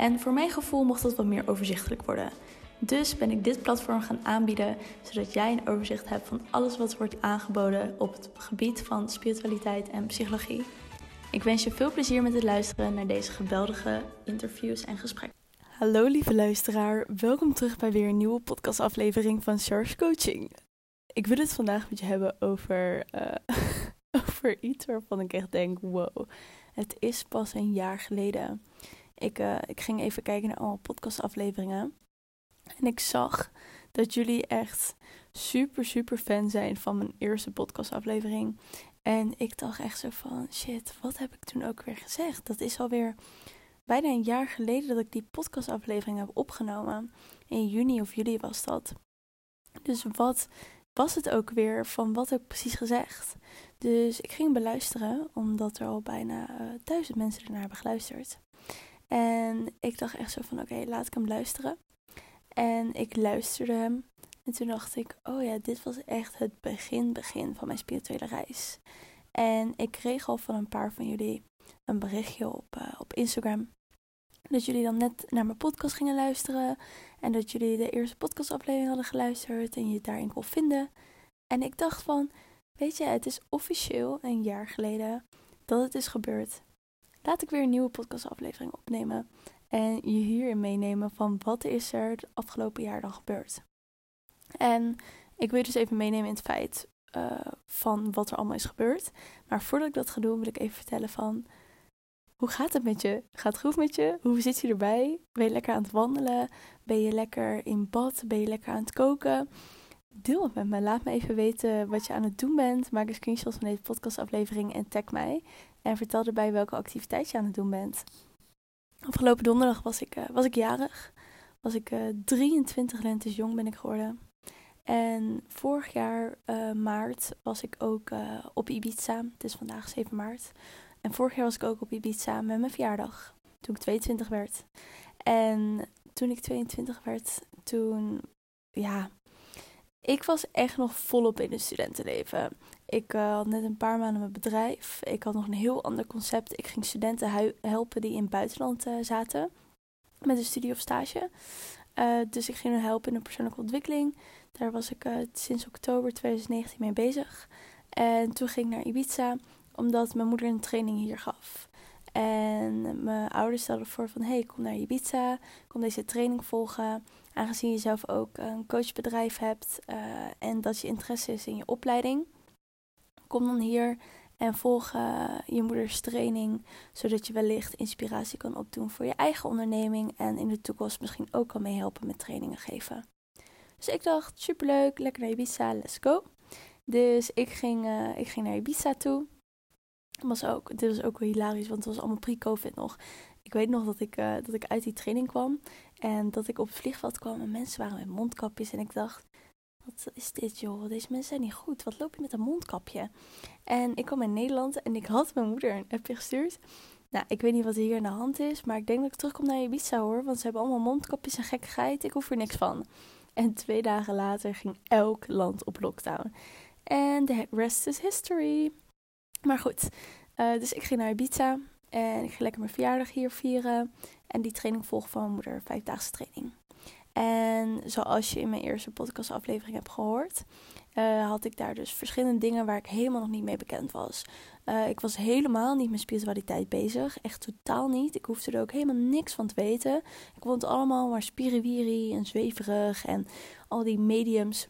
En voor mijn gevoel mocht dat wat meer overzichtelijk worden. Dus ben ik dit platform gaan aanbieden, zodat jij een overzicht hebt van alles wat wordt aangeboden op het gebied van spiritualiteit en psychologie. Ik wens je veel plezier met het luisteren naar deze geweldige interviews en gesprekken. Hallo lieve luisteraar, welkom terug bij weer een nieuwe podcastaflevering van Charge Coaching. Ik wil het vandaag met je hebben over, uh, over iets waarvan ik echt denk, wow, het is pas een jaar geleden ik, uh, ik ging even kijken naar alle podcastafleveringen. En ik zag dat jullie echt super, super fan zijn van mijn eerste podcastaflevering. En ik dacht echt zo van, shit, wat heb ik toen ook weer gezegd? Dat is alweer bijna een jaar geleden dat ik die podcastaflevering heb opgenomen. In juni of juli was dat. Dus wat was het ook weer van wat heb ik precies gezegd? Dus ik ging beluisteren, omdat er al bijna uh, duizend mensen ernaar hebben geluisterd. En ik dacht echt zo van, oké, laat ik hem luisteren. En ik luisterde hem. En toen dacht ik, oh ja, dit was echt het begin, begin van mijn spirituele reis. En ik kreeg al van een paar van jullie een berichtje op, uh, op Instagram. Dat jullie dan net naar mijn podcast gingen luisteren. En dat jullie de eerste podcastaflevering hadden geluisterd. En je daarin kon vinden. En ik dacht van, weet je, het is officieel een jaar geleden dat het is gebeurd laat ik weer een nieuwe podcastaflevering opnemen. En je hierin meenemen van wat is er het afgelopen jaar dan gebeurd. En ik wil dus even meenemen in het feit uh, van wat er allemaal is gebeurd. Maar voordat ik dat ga doen, wil ik even vertellen van... Hoe gaat het met je? Gaat het goed met je? Hoe zit je erbij? Ben je lekker aan het wandelen? Ben je lekker in bad? Ben je lekker aan het koken? Deel het met me. Laat me even weten wat je aan het doen bent. Maak een screenshot van deze podcastaflevering en tag mij. En vertel erbij welke activiteit je aan het doen bent. Afgelopen donderdag was ik, uh, was ik jarig. Was ik uh, 23 lentes jong ben ik geworden. En vorig jaar uh, maart was ik ook op Ibiza. Het is vandaag 7 maart. En vorig jaar was ik ook op Ibiza met mijn verjaardag. Toen ik 22 werd. En toen ik 22 werd, toen, ja, ik was echt nog volop in het studentenleven. Ik uh, had net een paar maanden mijn bedrijf. Ik had nog een heel ander concept. Ik ging studenten helpen die in het buitenland uh, zaten. Met een studie of stage. Uh, dus ik ging hen helpen in de persoonlijke ontwikkeling. Daar was ik sinds oktober 2019 mee bezig. En toen ging ik naar Ibiza. Omdat mijn moeder een training hier gaf. En mijn ouders stelden voor van... Hey, kom naar Ibiza. Kom deze training volgen. Aangezien je zelf ook een coachbedrijf hebt. en dat je interesse is in je opleiding Kom dan hier en volg uh, je moeders training, zodat je wellicht inspiratie kan opdoen voor je eigen onderneming en in de toekomst misschien ook kan meehelpen met trainingen geven. Dus ik dacht, superleuk, lekker naar Ibiza, let's go. Dus ik ging, uh, ik ging naar Ibiza toe. Was ook, dit was ook wel hilarisch, want het was allemaal pre-covid nog. Ik weet nog dat ik, uh, dat ik uit die training kwam en dat ik op het vliegveld kwam en mensen waren met mondkapjes. En ik dacht, wat is dit joh? Deze mensen zijn niet goed. Wat loop je met een mondkapje? En ik kwam in Nederland en ik had mijn moeder een appje gestuurd. Nou, ik weet niet wat hier aan de hand is, maar ik denk dat ik terugkom naar Ibiza hoor. Want ze hebben allemaal mondkapjes en gekkigheid. Ik hoef er niks van. En twee dagen later ging elk land op lockdown. En de rest is history. Maar goed, uh, dus ik ging naar Ibiza. En ik ging lekker mijn verjaardag hier vieren. En die training volg van mijn moeder, vijfdaagse training. En zoals je in mijn eerste podcastaflevering hebt gehoord, uh, had ik daar dus verschillende dingen waar ik helemaal nog niet mee bekend was. Uh, ik was helemaal niet met spiritualiteit bezig. Echt totaal niet. Ik hoefde er ook helemaal niks van te weten. Ik vond het allemaal maar spiriwiri en zweverig. En al die mediums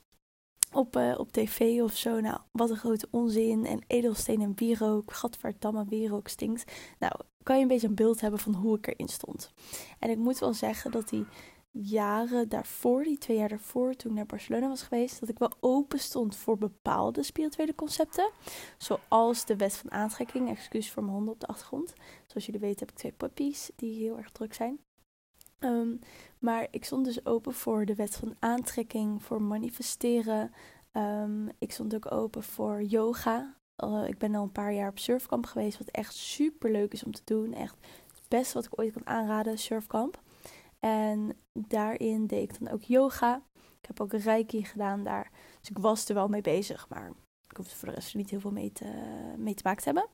op, uh, op tv of zo. Nou, wat een grote onzin. En edelsteen en wierook. Gadverdamme, wierook stinkt. Nou, kan je een beetje een beeld hebben van hoe ik erin stond. En ik moet wel zeggen dat die jaren daarvoor, die twee jaar daarvoor, toen ik naar Barcelona was geweest, dat ik wel open stond voor bepaalde spirituele concepten. Zoals de wet van aantrekking. Excuus voor mijn honden op de achtergrond. Zoals jullie weten heb ik twee puppies die heel erg druk zijn. Ehm, maar ik stond dus open voor de wet van aantrekking, voor manifesteren. Ehm, ik stond ook open voor yoga. Uh, ik ben al een paar jaar op surfkamp geweest, wat echt super leuk is om te doen. Echt het beste wat ik ooit kan aanraden, surfkamp. En daarin deed ik dan ook yoga. Ik heb ook reiki gedaan daar. Dus ik was er wel mee bezig, maar ik hoefde voor de rest niet heel veel mee te, mee te maken te hebben.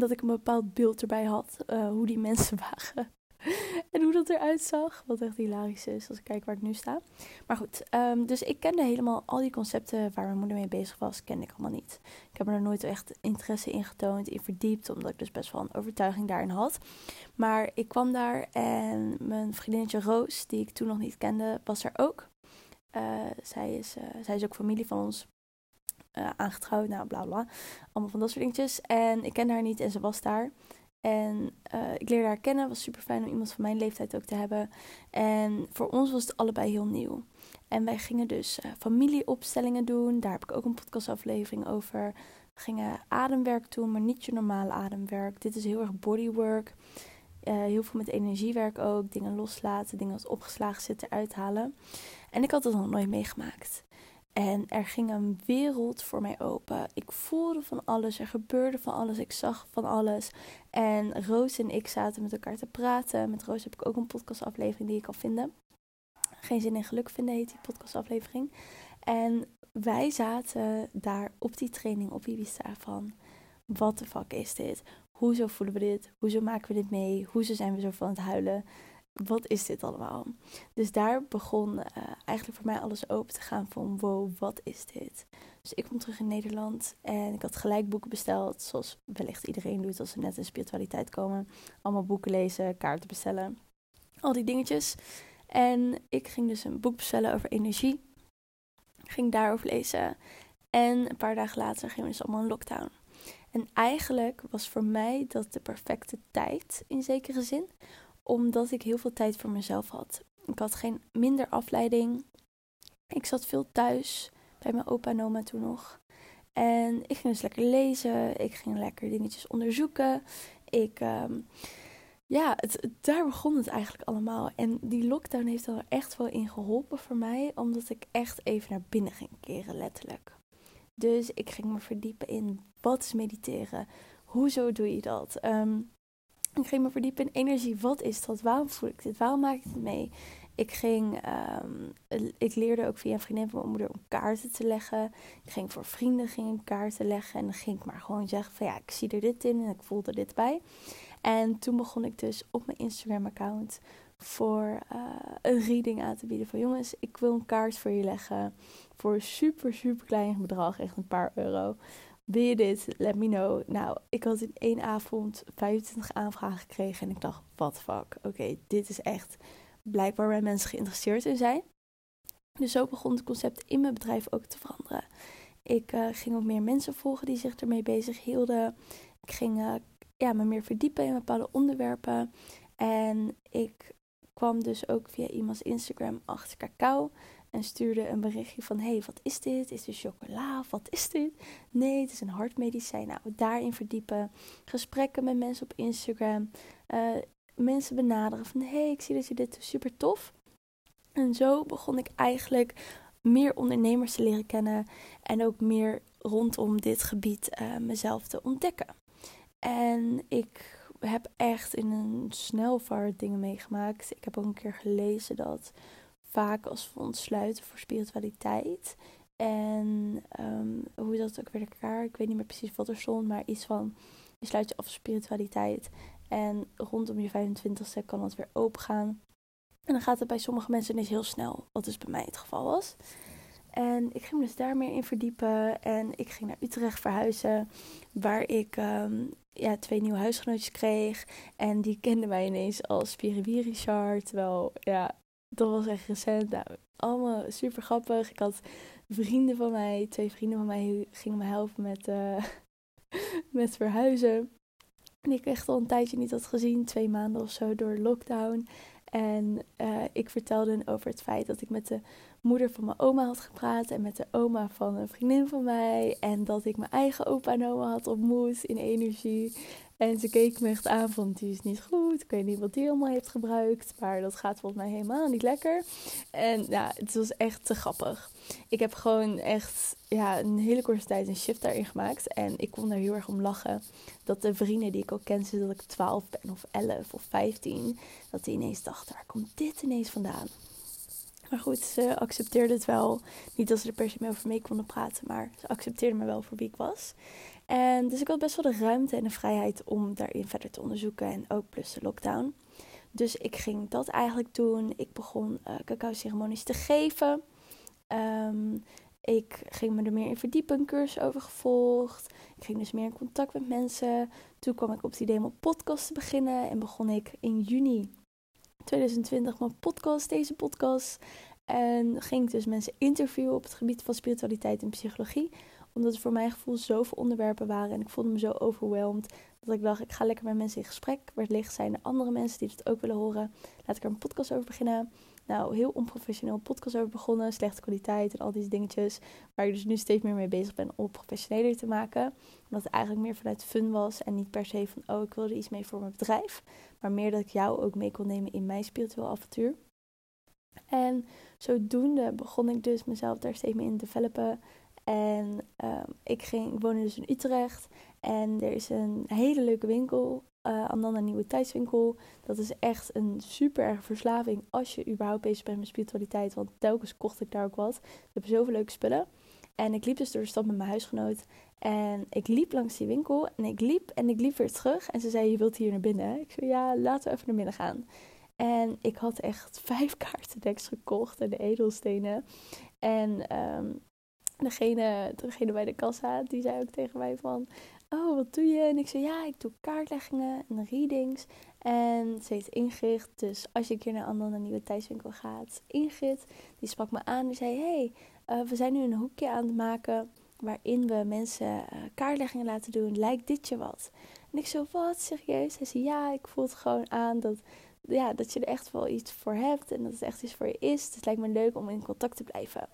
Dat ik een bepaald beeld erbij had, uh, hoe die mensen waren. en hoe dat eruit zag. Wat echt hilarisch is als ik kijk waar ik nu sta. Maar goed, um, dus ik kende helemaal al die concepten waar mijn moeder mee bezig was, kende ik allemaal niet. Ik heb er nooit echt interesse in getoond, in verdiept, omdat ik dus best wel een overtuiging daarin had. Maar ik kwam daar en mijn vriendinnetje Roos, die ik toen nog niet kende, was er ook. Uh, zij, is, uh, zij is ook familie van ons. Uh, aangetrouwd, nou bla bla. Allemaal van dat soort dingetjes. En ik kende haar niet en ze was daar. En uh, ik leerde haar kennen. Het was super fijn om iemand van mijn leeftijd ook te hebben. En voor ons was het allebei heel nieuw. En wij gingen dus uh, familieopstellingen doen. Daar heb ik ook een podcastaflevering over. We gingen ademwerk doen, maar niet je normale ademwerk. Dit is heel erg bodywork. Uh, heel veel met energiewerk ook. Dingen loslaten, dingen als opgeslagen zitten uithalen. En ik had dat nog nooit meegemaakt. En er ging een wereld voor mij open. Ik voelde van alles, er gebeurde van alles, ik zag van alles. En Roos en ik zaten met elkaar te praten. Met Roos heb ik ook een podcastaflevering die ik kan vinden. Geen zin in geluk vinden heet die podcastaflevering. En wij zaten daar op die training op Ibiza van... Wat de fuck is dit? Hoezo voelen we dit? Hoezo maken we dit mee? Hoezo zijn we zo van het huilen? Wat is dit allemaal? Dus daar begon uh, eigenlijk voor mij alles open te gaan van wow, wat is dit? Dus ik kom terug in Nederland en ik had gelijk boeken besteld, zoals wellicht iedereen doet als ze net in spiritualiteit komen. Allemaal boeken lezen, kaarten bestellen, al die dingetjes. En ik ging dus een boek bestellen over energie. ging daarover lezen. En een paar dagen later gingen we dus allemaal in lockdown. En eigenlijk was voor mij dat de perfecte tijd in zekere zin omdat ik heel veel tijd voor mezelf had. Ik had geen minder afleiding. Ik zat veel thuis bij mijn opa en oma toen nog. En ik ging dus lekker lezen. Ik ging lekker dingetjes onderzoeken. Ik, um, ja, het, daar begon het eigenlijk allemaal. En die lockdown heeft er echt wel in geholpen voor mij. Omdat ik echt even naar binnen ging keren, letterlijk. Dus ik ging me verdiepen in wat is mediteren? Hoezo doe je dat? Um, ik ging me verdiepen in energie. Wat is dat? Waarom voel ik dit? Waarom maak ik het mee? Ik ging, um, ik leerde ook via een vriendin van mijn moeder om kaarten te leggen. Ik ging voor vrienden ging ik kaarten leggen. En dan ging ik maar gewoon zeggen van ja, ik zie er dit in en ik voel er dit bij. En toen begon ik dus op mijn Instagram account voor uh, een reading aan te bieden. Van jongens, ik wil een kaart voor je leggen. Voor een super, super klein bedrag. Echt een paar euro. Wil je dit? Let me know. Nou, ik had in één avond 25 aanvragen gekregen. En ik dacht, wat fuck. Oké, dit is echt blijkbaar waar mensen geïnteresseerd in zijn. Dus zo begon het concept in mijn bedrijf ook te veranderen. Ik uh, ging ook meer mensen volgen die zich ermee bezig hielden. Ik ging uh, ja, me meer verdiepen in bepaalde onderwerpen. En ik kwam dus ook via iemands Instagram achter cacao. En stuurde een berichtje van: hey, wat is dit? Is dit chocola? Wat is dit? Nee, het is een hartmedicijn. Nou, daarin verdiepen. Gesprekken met mensen op Instagram. Uh, mensen benaderen van: hey, ik zie dat je dit. Super tof. En zo begon ik eigenlijk meer ondernemers te leren kennen. En ook meer rondom dit gebied uh, mezelf te ontdekken. En ik heb echt in een snelvaart dingen meegemaakt. Ik heb ook een keer gelezen dat vaak als we ons sluiten voor spiritualiteit. En um, hoe dat ook weer elkaar, ik weet niet meer precies wat er stond, maar iets van je sluit je af voor spiritualiteit. En rondom je 25ste kan dat weer open gaan. En dan gaat het bij sommige mensen niet heel snel, wat dus bij mij het geval was. En ik ging me dus daar meer in verdiepen. En ik ging naar Utrecht verhuizen, waar ik um, ja, twee nieuwe huisgenootjes kreeg. En die kenden mij ineens als Spiribi Richard. Terwijl, ja, dat was echt recent. Nou, allemaal super grappig. Ik had vrienden van mij, twee vrienden van mij, gingen me helpen met, uh, met verhuizen. Die ik echt al een tijdje niet had gezien, twee maanden of zo door lockdown. En uh, ik vertelde over het feit dat ik met de moeder van mijn oma had gepraat en met de oma van een vriendin van mij. En dat ik mijn eigen opa en oma had ontmoet in energie. En ze keek me echt aan van, die is niet goed. Ik weet niet wat die allemaal heeft gebruikt. Maar dat gaat volgens mij helemaal niet lekker. En ja, het was echt te grappig. Ik heb gewoon echt ja, een hele korte tijd een shift daarin gemaakt. En ik kon daar heel erg om lachen. Dat de vrienden die ik al ken, dat ik 12 ben of 11 of 15. Dat die ineens dachten, waar komt dit ineens vandaan? Maar goed, ze accepteerde het wel. Niet dat ze er per se mee over mee konden praten, maar ze accepteerde me wel voor wie ik was. En dus ik had best wel de ruimte en de vrijheid om daarin verder te onderzoeken. En ook plus de lockdown. Dus ik ging dat eigenlijk doen. Ik begon uh, cacao-ceremonies te geven. Um, ik ging me er meer in verdiepen, een cursus over gevolgd. Ik ging dus meer in contact met mensen. Toen kwam ik op het idee om een podcast te beginnen. En begon ik in juni 2020 mijn podcast, deze podcast. En ging ik dus mensen interviewen op het gebied van spiritualiteit en psychologie. Omdat er voor mijn gevoel zoveel onderwerpen waren. En ik voelde me zo overweldigd. Dat ik dacht, ik ga lekker met mensen in gesprek. Wellicht zijn er andere mensen die het ook willen horen. Laat ik er een podcast over beginnen. Nou, heel onprofessioneel podcast over begonnen. Slechte kwaliteit en al die dingetjes. Waar ik dus nu steeds meer mee bezig ben om professioneler te maken. Omdat het eigenlijk meer vanuit fun was. En niet per se van, oh, ik wilde iets mee voor mijn bedrijf. Maar meer dat ik jou ook mee kon nemen in mijn spiritueel avontuur. En zodoende begon ik dus mezelf daar steeds mee in te developen. En um, ik, ging, ik woonde dus in Utrecht. En er is een hele leuke winkel uh, Ananda Nieuwe Tijdswinkel. Dat is echt een super erg verslaving als je überhaupt bezig bent met spiritualiteit. Want telkens kocht ik daar ook wat. We hebben zoveel leuke spullen. En ik liep dus door de stad met mijn huisgenoot. En ik liep langs die winkel. En ik liep en ik liep weer terug. En ze zei, je wilt hier naar binnen? Ik zei, ja, laten we even naar binnen gaan. En ik had echt vijf kaartendeks gekocht en de edelstenen. En um, degene, degene bij de kassa, die zei ook tegen mij van oh, wat doe je? En ik zei, ja, ik doe kaartleggingen en readings. En ze heet Ingrid. Dus als je een keer naar een Nieuwe Tijdswinkel gaat, Ingrid, die sprak me aan. Die zei, hey, uh, we zijn nu een hoekje aan het maken waarin we mensen uh, kaartleggingen laten doen. Lijkt dit je wat? En ik zo, wat, serieus? Hij zei, ja, ik voel het gewoon aan dat, ja, dat je er echt wel iets voor hebt. En dat het echt iets voor je is. Dus het lijkt me leuk om in contact te blijven.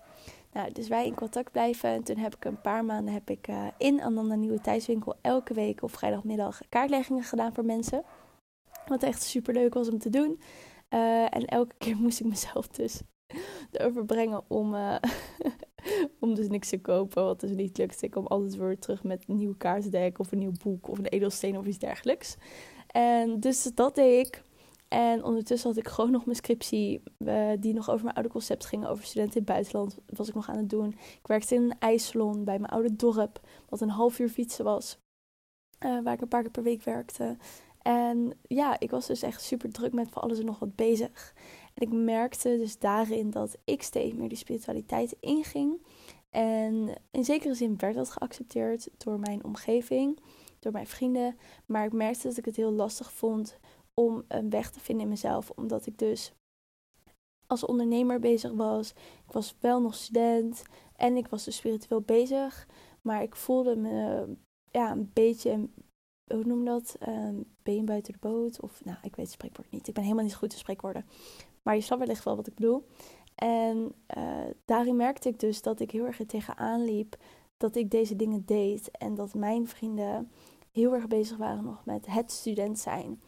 Nou, dus wij in contact blijven. En toen heb ik een paar maanden heb ik, uh, in Ananda Nieuwe Tijdswinkel elke week of vrijdagmiddag kaartleggingen gedaan voor mensen. Wat echt super leuk was om te doen. Uh, en elke keer moest ik mezelf dus erover brengen om, uh, om dus niks te kopen. Wat dus niet lukt. Ik kom altijd weer terug met een nieuw kaartdek of een nieuw boek of een edelsteen of iets dergelijks. En dus dat deed ik. En ondertussen had ik gewoon nog mijn scriptie, uh, die nog over mijn oude concept ging, over studenten in het buitenland, was ik nog aan het doen. Ik werkte in een ijssalon bij mijn oude dorp, wat een half uur fietsen was, uh, waar ik een paar keer per week werkte. En ja, ik was dus echt super druk met van alles en nog wat bezig. En ik merkte dus daarin dat ik steeds meer die spiritualiteit inging. En in zekere zin werd dat geaccepteerd door mijn omgeving, door mijn vrienden. Maar ik merkte dat ik het heel lastig vond om een weg te vinden in mezelf. Omdat ik dus als ondernemer bezig was. Ik was wel nog student en ik was dus spiritueel bezig. Maar ik voelde me ja, een beetje, hoe noem dat? Um, been buiten de boot. Of nou, ik weet het spreekwoord niet. Ik ben helemaal niet goed in spreekwoorden. Maar je snapt wellicht wel wat ik bedoel. En uh, daarin merkte ik dus dat ik heel erg er tegenaan liep dat ik deze dingen deed. En dat mijn vrienden heel erg bezig waren nog met het student zijn.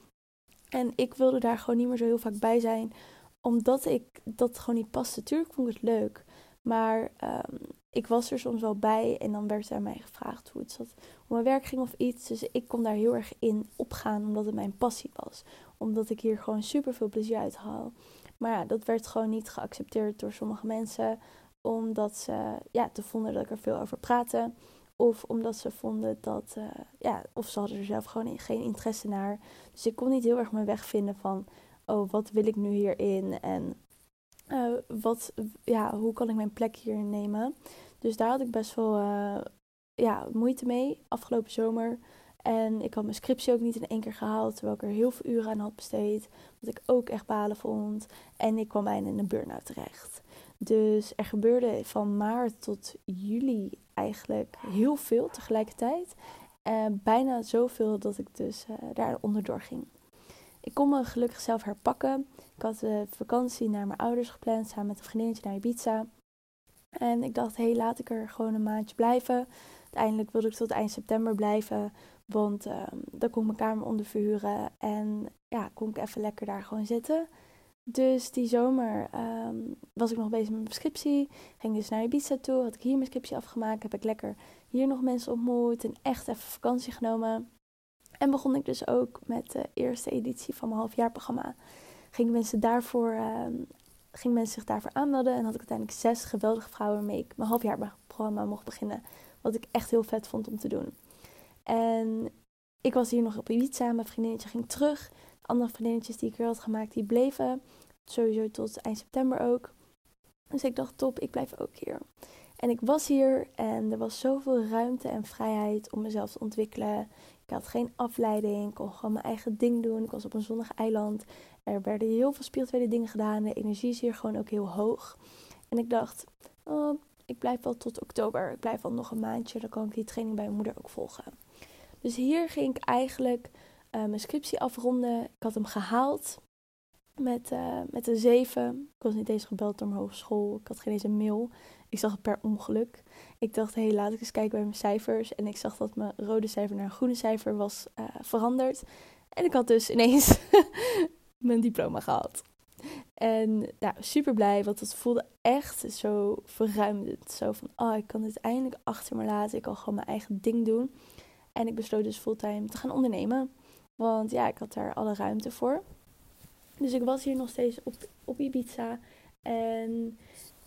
En ik wilde daar gewoon niet meer zo heel vaak bij zijn, omdat ik dat gewoon niet paste. Natuurlijk vond ik het leuk, maar um, ik was er soms wel bij en dan werd er aan mij gevraagd hoe het zat, hoe mijn werk ging of iets. Dus ik kon daar heel erg in opgaan, omdat het mijn passie was. Omdat ik hier gewoon super veel plezier uit haal. Maar ja, dat werd gewoon niet geaccepteerd door sommige mensen, omdat ze ja, te vonden dat ik er veel over praatte. Of omdat ze vonden dat, uh, ja, of ze hadden er zelf gewoon geen interesse naar. Dus ik kon niet heel erg mijn weg vinden van, oh, wat wil ik nu hierin? En uh, wat, ja, hoe kan ik mijn plek hierin nemen? Dus daar had ik best wel, uh, ja, moeite mee afgelopen zomer. En ik had mijn scriptie ook niet in één keer gehaald, terwijl ik er heel veel uren aan had besteed. Wat ik ook echt balen vond. En ik kwam bijna in een burn-out terecht. Dus er gebeurde van maart tot juli eigenlijk heel veel tegelijkertijd. Uh, bijna zoveel dat ik dus uh, daar onderdoor ging. Ik kon me gelukkig zelf herpakken. Ik had de vakantie naar mijn ouders gepland samen met een vriendinnetje naar Ibiza. En ik dacht, hé, hey, laat ik er gewoon een maandje blijven. Uiteindelijk wilde ik tot eind september blijven. Want um, dan kon ik mijn kamer onderverhuren. En ja, kon ik even lekker daar gewoon zitten. Dus die zomer ehm, was ik nog bezig met mijn scriptie. Ging dus naar Ibiza toe. Had ik hier mijn scriptie afgemaakt. Heb ik lekker hier nog mensen ontmoet. En echt even vakantie genomen. En begon ik dus ook met de eerste editie van mijn halfjaarprogramma. Gingen mensen, daarvoor, uh, gingen mensen zich daarvoor aanmelden. En had ik uiteindelijk zes geweldige vrouwen waarmee ik mijn halfjaarprogramma mocht beginnen. Wat ik echt heel vet vond om te doen. En ik was hier nog op Ibiza. Mijn vriendinnetje ging terug. De andere vriendinnetjes die ik weer had gemaakt, die bleven. Sowieso tot eind september ook. Dus ik dacht, top, ik blijf ook hier. En ik was hier en er was zoveel ruimte en vrijheid om mezelf te ontwikkelen. Ik had geen afleiding, ik kon gewoon mijn eigen ding doen. Ik was op een zonnig eiland. Er werden heel veel spirituele dingen gedaan. De energie is hier gewoon ook heel hoog. En ik dacht, oh, ik blijf wel tot oktober. Ik blijf wel nog een maandje. Dan kan ik die training bij mijn moeder ook volgen. Dus hier ging ik eigenlijk uh, mijn scriptie afronden. Ik had hem gehaald met, uh, met een 7. Ik was niet eens gebeld door mijn hogeschool. Ik had geen eens een mail. Ik zag het per ongeluk. Ik dacht, hé, hey, laat ik eens kijken bij mijn cijfers. En ik zag dat mijn rode cijfer naar een groene cijfer was uh, veranderd. En ik had dus ineens mijn diploma gehaald. En nou, super blij, want het voelde echt zo verruimend. Zo van, oh, ik kan dit eindelijk achter me laten. Ik kan gewoon mijn eigen ding doen. En ik besloot dus fulltime te gaan ondernemen. Want ja, ik had daar alle ruimte voor. Dus ik was hier nog steeds op, op Ibiza. En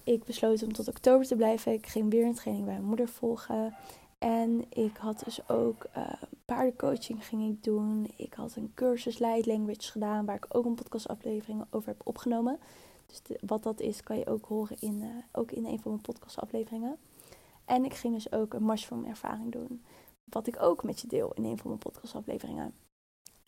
ik besloot om tot oktober te blijven. Ik ging weer een training bij mijn moeder volgen. En ik had dus ook uh, paardencoaching ging ik doen. Ik had een cursus Light Language gedaan, waar ik ook een podcastaflevering over heb opgenomen. Dus wat dat is, kan je ook horen in, uh, ook in een van mijn podcastafleveringen. En ik ging dus ook een mushroom ervaring doen. Wat ik ook met je deel in een van mijn podcastafleveringen.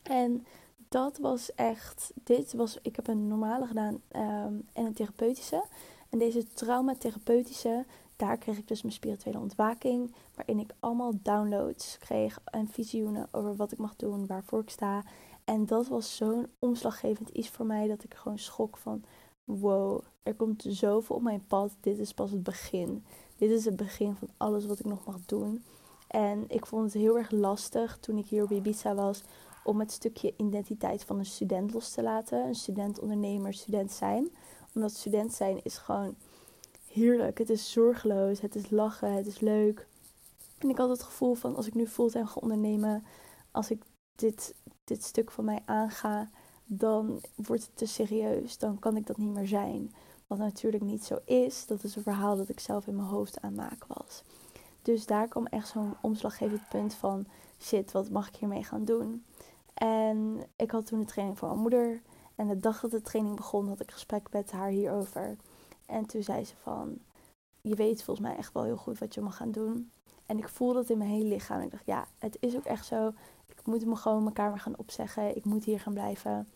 En dat was echt, dit was, ik heb een normale gedaan um, en een therapeutische. En deze traumatherapeutische, daar kreeg ik dus mijn spirituele ontwaking. Waarin ik allemaal downloads kreeg en visioenen over wat ik mag doen, waarvoor ik sta. En dat was zo'n omslaggevend iets voor mij dat ik gewoon schok van... Wow, er komt zoveel op mijn pad. Dit is pas het begin. Dit is het begin van alles wat ik nog mag doen. En ik vond het heel erg lastig toen ik hier op Ibiza was om het stukje identiteit van een student los te laten. Een student, ondernemer, student zijn. Omdat student zijn is gewoon heerlijk. Het is zorgeloos, het is lachen, het is leuk. En ik had het gevoel van als ik nu fulltime ga ondernemen, als ik dit, dit stuk van mij aanga, dan wordt het te serieus. Dan kan ik dat niet meer zijn. Wat natuurlijk niet zo is. Dat is een verhaal dat ik zelf in mijn hoofd aan maken was. Dus daar kwam echt zo'n omslaggevend punt van: shit, wat mag ik hiermee gaan doen? En ik had toen de training voor mijn moeder. En de dag dat de training begon, had ik gesprek met haar hierover. En toen zei ze van, je weet volgens mij echt wel heel goed wat je mag gaan doen. En ik voelde dat in mijn hele lichaam. Ik dacht, ja, het is ook echt zo. Ik moet me gewoon mijn kamer gaan opzeggen. Ik moet hier gaan blijven.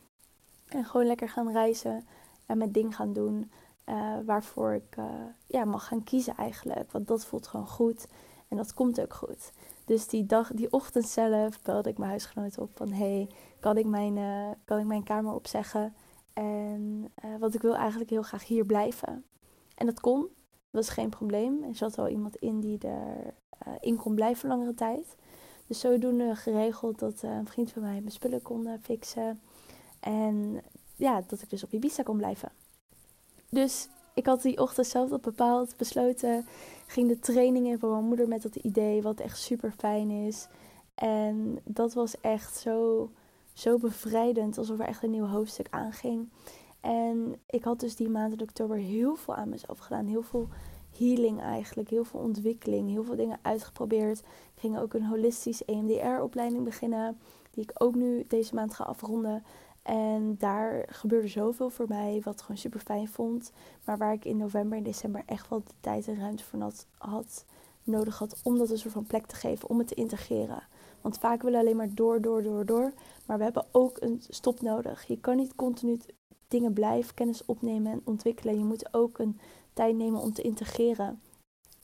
En gewoon lekker gaan reizen. En mijn ding gaan doen. Uh, waarvoor ik uh, ja, mag gaan kiezen eigenlijk. Want dat voelt gewoon goed. En dat komt ook goed. Dus die dag, die ochtend zelf belde ik mijn huisgenoot op van hey, kan ik mijn, uh, kan ik mijn kamer opzeggen? En want ik wil eigenlijk heel graag hier blijven. En dat kon, dat was geen probleem. Er zat wel iemand in die er in kon blijven langere tijd. Dus zodoende geregeld dat een vriend van mij mijn spullen kon fixen. En ja, dat ik dus op Ibiza kon blijven. Dus ik had die ochtend zelf dat bepaald, besloten. Ging de trainingen van mijn moeder met dat idee, wat echt super fijn is. En dat was echt zo, zo bevrijdend, alsof er echt een nieuw hoofdstuk aanging. En ik had dus die maand in oktober heel veel aan mezelf gedaan. Heel veel healing eigenlijk, heel veel ontwikkeling, heel veel dingen uitgeprobeerd. Ik ging ook een holistisch EMDR-opleiding beginnen, die ik ook nu deze maand ga afronden. En daar gebeurde zoveel voor mij, wat ik gewoon super fijn vond. Maar waar ik in november en december echt wel de tijd en ruimte voor had, nodig had om dat een soort van plek te geven, om het te integreren. Want vaak willen we alleen maar door, door, door, door. Maar we hebben ook een stop nodig. Je kan niet continu dingen blijven, kennis opnemen en ontwikkelen. Je moet ook een tijd nemen om te integreren.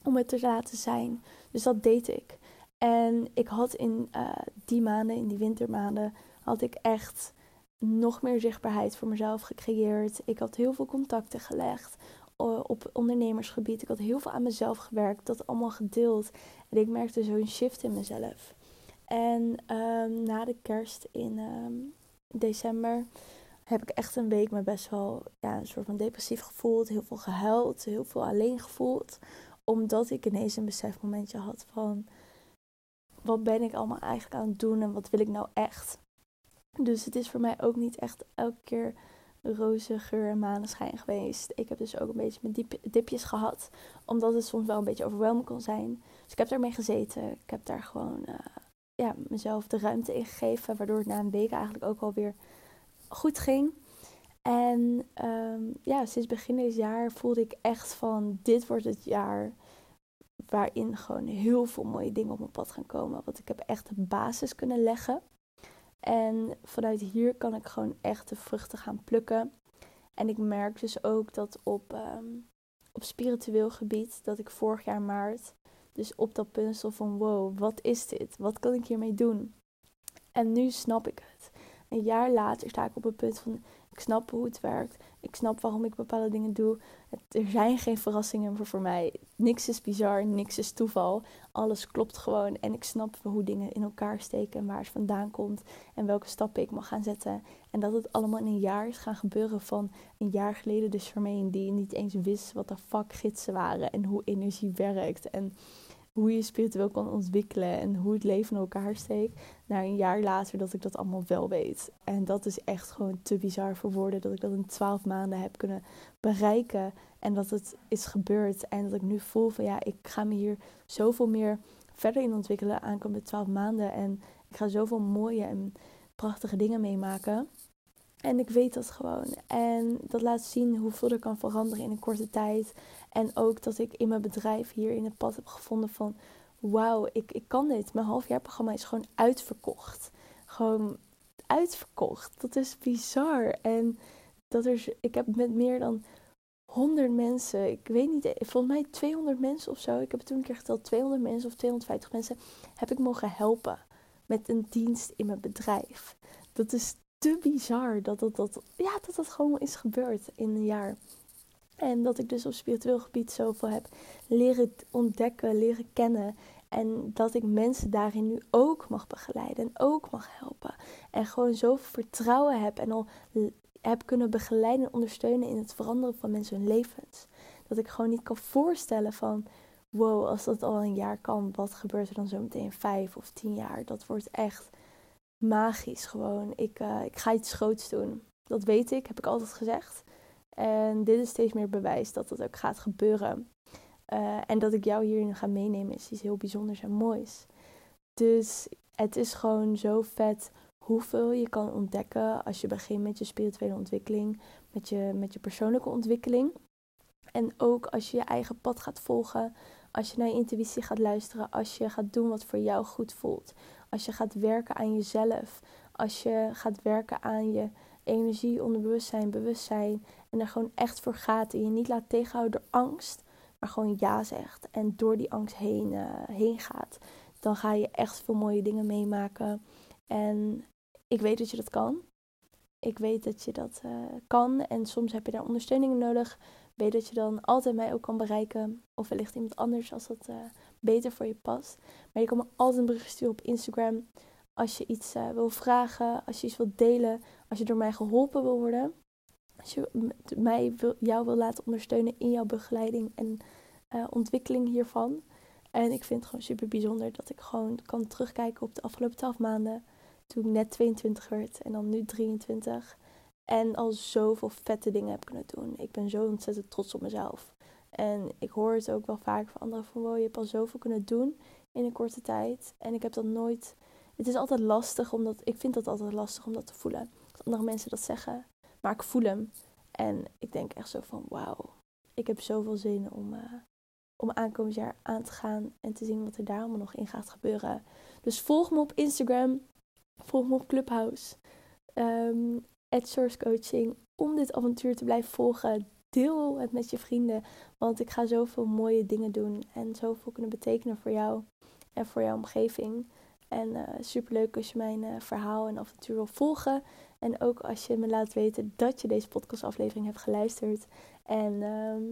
Om het te laten zijn. Dus dat deed ik. En ik had in uh, die maanden, in die wintermaanden, had ik echt nog meer zichtbaarheid voor mezelf gecreëerd. Ik had heel veel contacten gelegd op ondernemersgebied. Ik had heel veel aan mezelf gewerkt, dat allemaal gedeeld. En ik merkte zo'n shift in mezelf. En ehm, na de kerst in ehm, december heb ik echt een week me best wel ja, een soort van depressief gevoeld. Heel veel gehuild, heel veel alleen gevoeld. Omdat ik ineens een besefmomentje had van... Wat ben ik allemaal eigenlijk aan het doen en wat wil ik nou echt? Dus het is voor mij ook niet echt elke keer roze geur en maneschijn geweest. Ik heb dus ook een beetje mijn dipjes gehad. Omdat het soms wel een beetje overweldigend kon zijn. Dus ik heb daarmee gezeten. Ik heb daar gewoon uh, ja, mezelf de ruimte in gegeven. Waardoor het na een week eigenlijk ook alweer goed ging. En um, ja, sinds begin dit jaar voelde ik echt van dit wordt het jaar waarin gewoon heel veel mooie dingen op mijn pad gaan komen. Want ik heb echt de basis kunnen leggen. En vanuit hier kan ik gewoon echt de vruchten gaan plukken. En ik merk dus ook dat op, um, op spiritueel gebied, dat ik vorig jaar maart, dus op dat punt stond van wow, wat is dit? Wat kan ik hiermee doen? En nu snap ik het. Een jaar later sta ik op het punt van ik snap hoe het werkt. Ik snap waarom ik bepaalde dingen doe. er zijn geen verrassingen meer voor mij. Niks is bizar, niks is toeval. Alles klopt gewoon. En ik snap hoe dingen in elkaar steken en waar het vandaan komt. En welke stappen ik mag gaan zetten. En dat het allemaal in een jaar is gaan gebeuren van een jaar geleden de Charmaine die niet eens wist wat de fuck gidsen waren. En hoe energie werkt. En hoe je spiritueel kan ontwikkelen en hoe het leven in elkaar steekt. Naar een jaar later dat ik dat allemaal wel weet. En dat is echt gewoon te bizar voor woorden dat ik dat in twaalf maanden heb kunnen bereiken. En dat het is gebeurd. En dat ik nu voel van ja, ik ga me hier zoveel meer verder in ontwikkelen aankomende twaalf maanden. En ik ga zoveel mooie en prachtige dingen meemaken. En ik weet dat gewoon. En dat laat zien hoeveel er kan veranderen in een korte tijd. En ook dat ik in mijn bedrijf hier in het pad heb gevonden van... Wauw, ik, ik kan dit. Mijn halfjaarprogramma is gewoon uitverkocht. Gewoon uitverkocht. Dat is bizar. En dat er, ik heb met meer dan 100 mensen, ik weet niet, volgens mij 200 mensen of zo. Ik heb toen een keer geteld, 200 mensen of 250 mensen heb ik mogen helpen met een dienst in mijn bedrijf. Dat is te bizar dat dat, dat, ja, dat dat gewoon is gebeurd in een jaar. En dat ik dus op spiritueel gebied zoveel heb leren ontdekken, leren kennen. En dat ik mensen daarin nu ook mag begeleiden en ook mag helpen. En gewoon zoveel vertrouwen heb en al heb kunnen begeleiden en ondersteunen in het veranderen van mensen hun levens. Dat ik gewoon niet kan voorstellen van, wow, als dat al een jaar kan, wat gebeurt er dan zo meteen vijf of tien jaar? Dat wordt echt magisch gewoon. Ik, uh, ik ga iets groots doen. Dat weet ik, heb ik altijd gezegd. En dit is steeds meer bewijs dat dat ook gaat gebeuren. Uh, en dat ik jou hierin ga meenemen is iets heel bijzonders en moois. Dus het is gewoon zo vet hoeveel je kan ontdekken als je begint met je spirituele ontwikkeling, met je, met je persoonlijke ontwikkeling. En ook als je je eigen pad gaat volgen, als je naar je intuïtie gaat luisteren, als je gaat doen wat voor jou goed voelt. Als je gaat werken aan jezelf, als je gaat werken aan je energie, onderbewustzijn, bewustzijn. En er gewoon echt voor gaat. En je niet laat tegenhouden door angst, maar gewoon ja zegt. En door die angst heen, uh, heen gaat, dan ga je echt veel mooie dingen meemaken. En ik weet dat je dat kan. Ik weet dat je dat uh, kan en soms heb je daar ondersteuning nodig. Weet dat je dan altijd mij ook kan bereiken. Of wellicht iemand anders als dat uh, beter voor je past. Maar je kan me altijd een sturen op Instagram. Als je iets uh, wil vragen, als je iets wilt delen, als je door mij geholpen wil worden. Als je mij wil, jou wil laten ondersteunen in jouw begeleiding en ontwikkeling hiervan. En ik vind het gewoon super bijzonder dat ik gewoon kan terugkijken op de afgelopen 12 maanden. Toen ik net 22 werd en dan nu 23. En al zoveel vette dingen heb kunnen doen. Ik ben zo ontzettend trots op mezelf. En ik hoor het ook wel vaak van anderen van wow, je hebt al zoveel kunnen doen in een korte tijd. En ik heb dat nooit. Het is altijd lastig omdat. Ik vind dat altijd lastig om dat te voelen. Als andere mensen dat zeggen. Maar ik voel hem. En ik denk echt zo van wauw. Ik heb zoveel zin om, uh, om aankomend jaar aan te gaan. En te zien wat er daar allemaal nog in gaat gebeuren. Dus volg me op Instagram. Volg me op Clubhouse. Um, Source Coaching. Om dit avontuur te blijven volgen deel het met je vrienden. Want ik ga zoveel mooie dingen doen en zoveel kunnen betekenen voor jou en voor jouw omgeving. En uh, superleuk als je mijn uh, verhaal en avontuur wil volgen. En ook als je me laat weten dat je deze podcastaflevering hebt geluisterd. En ehm,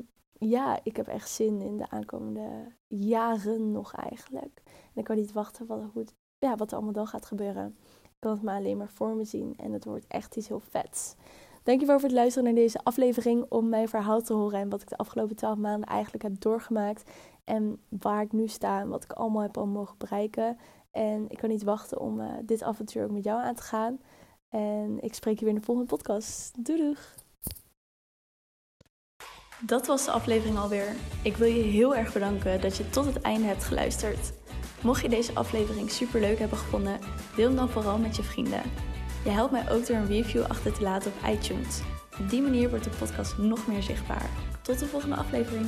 ja, ik heb echt zin in de aankomende jaren nog eigenlijk. En ik kan niet wachten wat, hoe ja, wat er allemaal dan gaat gebeuren. Ik kan het maar alleen maar voor me zien. En het wordt echt iets heel vets. Dankjewel voor het luisteren naar deze aflevering om mijn verhaal te horen en wat ik de afgelopen 12 maanden eigenlijk heb doorgemaakt. En waar ik nu sta en wat ik allemaal heb al mogen bereiken. En ik kan niet wachten om uh, dit avontuur ook met jou aan te gaan. En ik spreek je weer in de volgende podcast. Doei! Dat was de aflevering alweer. Ik wil je heel erg bedanken dat je tot het einde hebt geluisterd. Mocht je deze aflevering super leuk hebben gevonden, deel hem dan vooral met je vrienden. Je helpt mij ook door een review achter te laten op iTunes. Op die manier wordt de podcast nog meer zichtbaar. Tot de volgende aflevering.